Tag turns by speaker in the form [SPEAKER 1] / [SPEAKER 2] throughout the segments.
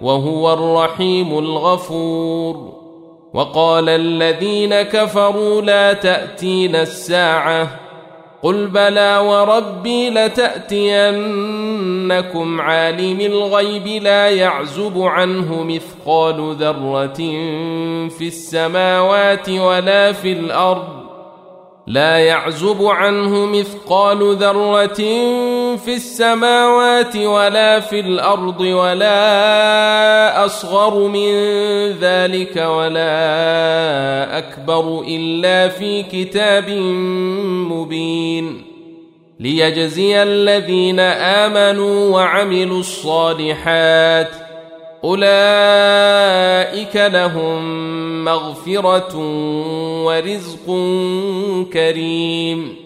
[SPEAKER 1] وهو الرحيم الغفور. وقال الذين كفروا لا تاتين الساعة. قل بلى وربي لتأتينكم عالم الغيب لا يعزب عنه مثقال ذرة في السماوات ولا في الأرض. لا يعزب عنه مثقال ذرة في السماوات ولا في الأرض ولا أصغر من ذلك ولا أكبر إلا في كتاب مبين ليجزي الذين آمنوا وعملوا الصالحات أولئك لهم مغفرة ورزق كريم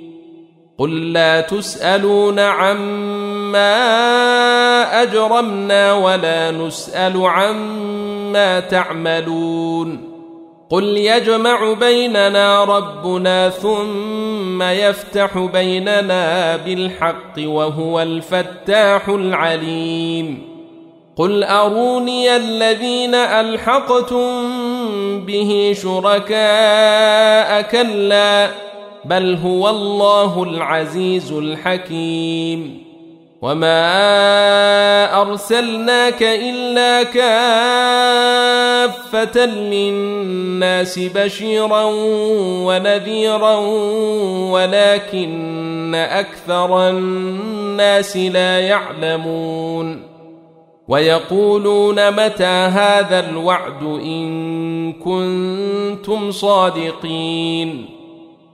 [SPEAKER 1] قل لا تسالون عما اجرمنا ولا نسال عما تعملون قل يجمع بيننا ربنا ثم يفتح بيننا بالحق وهو الفتاح العليم قل اروني الذين الحقتم به شركاء كلا بل هو الله العزيز الحكيم. وما ارسلناك الا كافه للناس بشيرا ونذيرا ولكن أكثر الناس لا يعلمون. ويقولون متى هذا الوعد ان كنتم صادقين.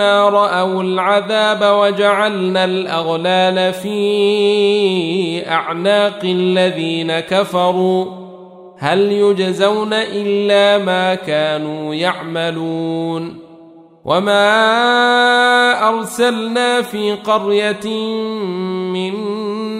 [SPEAKER 1] رأوا العذاب وجعلنا الأغلال في أعناق الذين كفروا هل يجزون إلا ما كانوا يعملون؟ وما أرسلنا في قرية من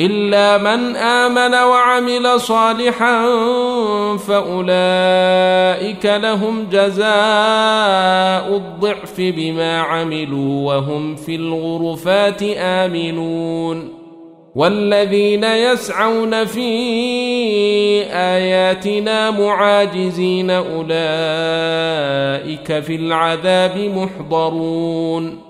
[SPEAKER 1] إلا من آمن وعمل صالحا فأولئك لهم جزاء الضعف بما عملوا وهم في الغرفات آمنون. والذين يسعون في آياتنا معاجزين أولئك في العذاب محضرون.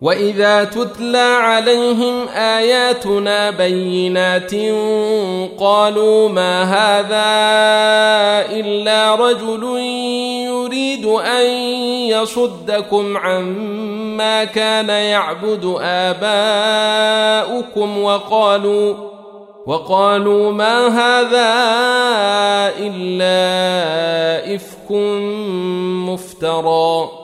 [SPEAKER 1] واذا تتلى عليهم اياتنا بينات قالوا ما هذا الا رجل يريد ان يصدكم عما كان يعبد اباؤكم وقالوا وقالوا ما هذا الا افك مفترى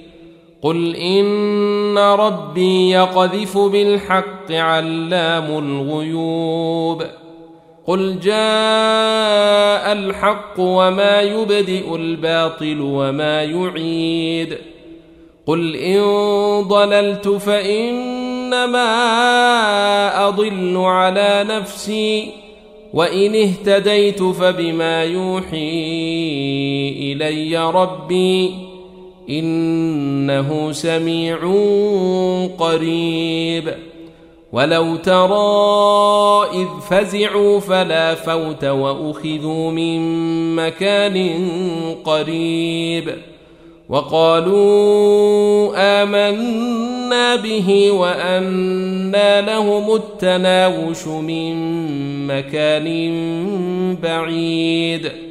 [SPEAKER 1] قل ان ربي يقذف بالحق علام الغيوب قل جاء الحق وما يبدئ الباطل وما يعيد قل ان ضللت فانما اضل على نفسي وان اهتديت فبما يوحي الي ربي إنه سميع قريب. ولو ترى إذ فزعوا فلا فوت وأخذوا من مكان قريب. وقالوا آمنا به وأنى لهم التناوش من مكان بعيد.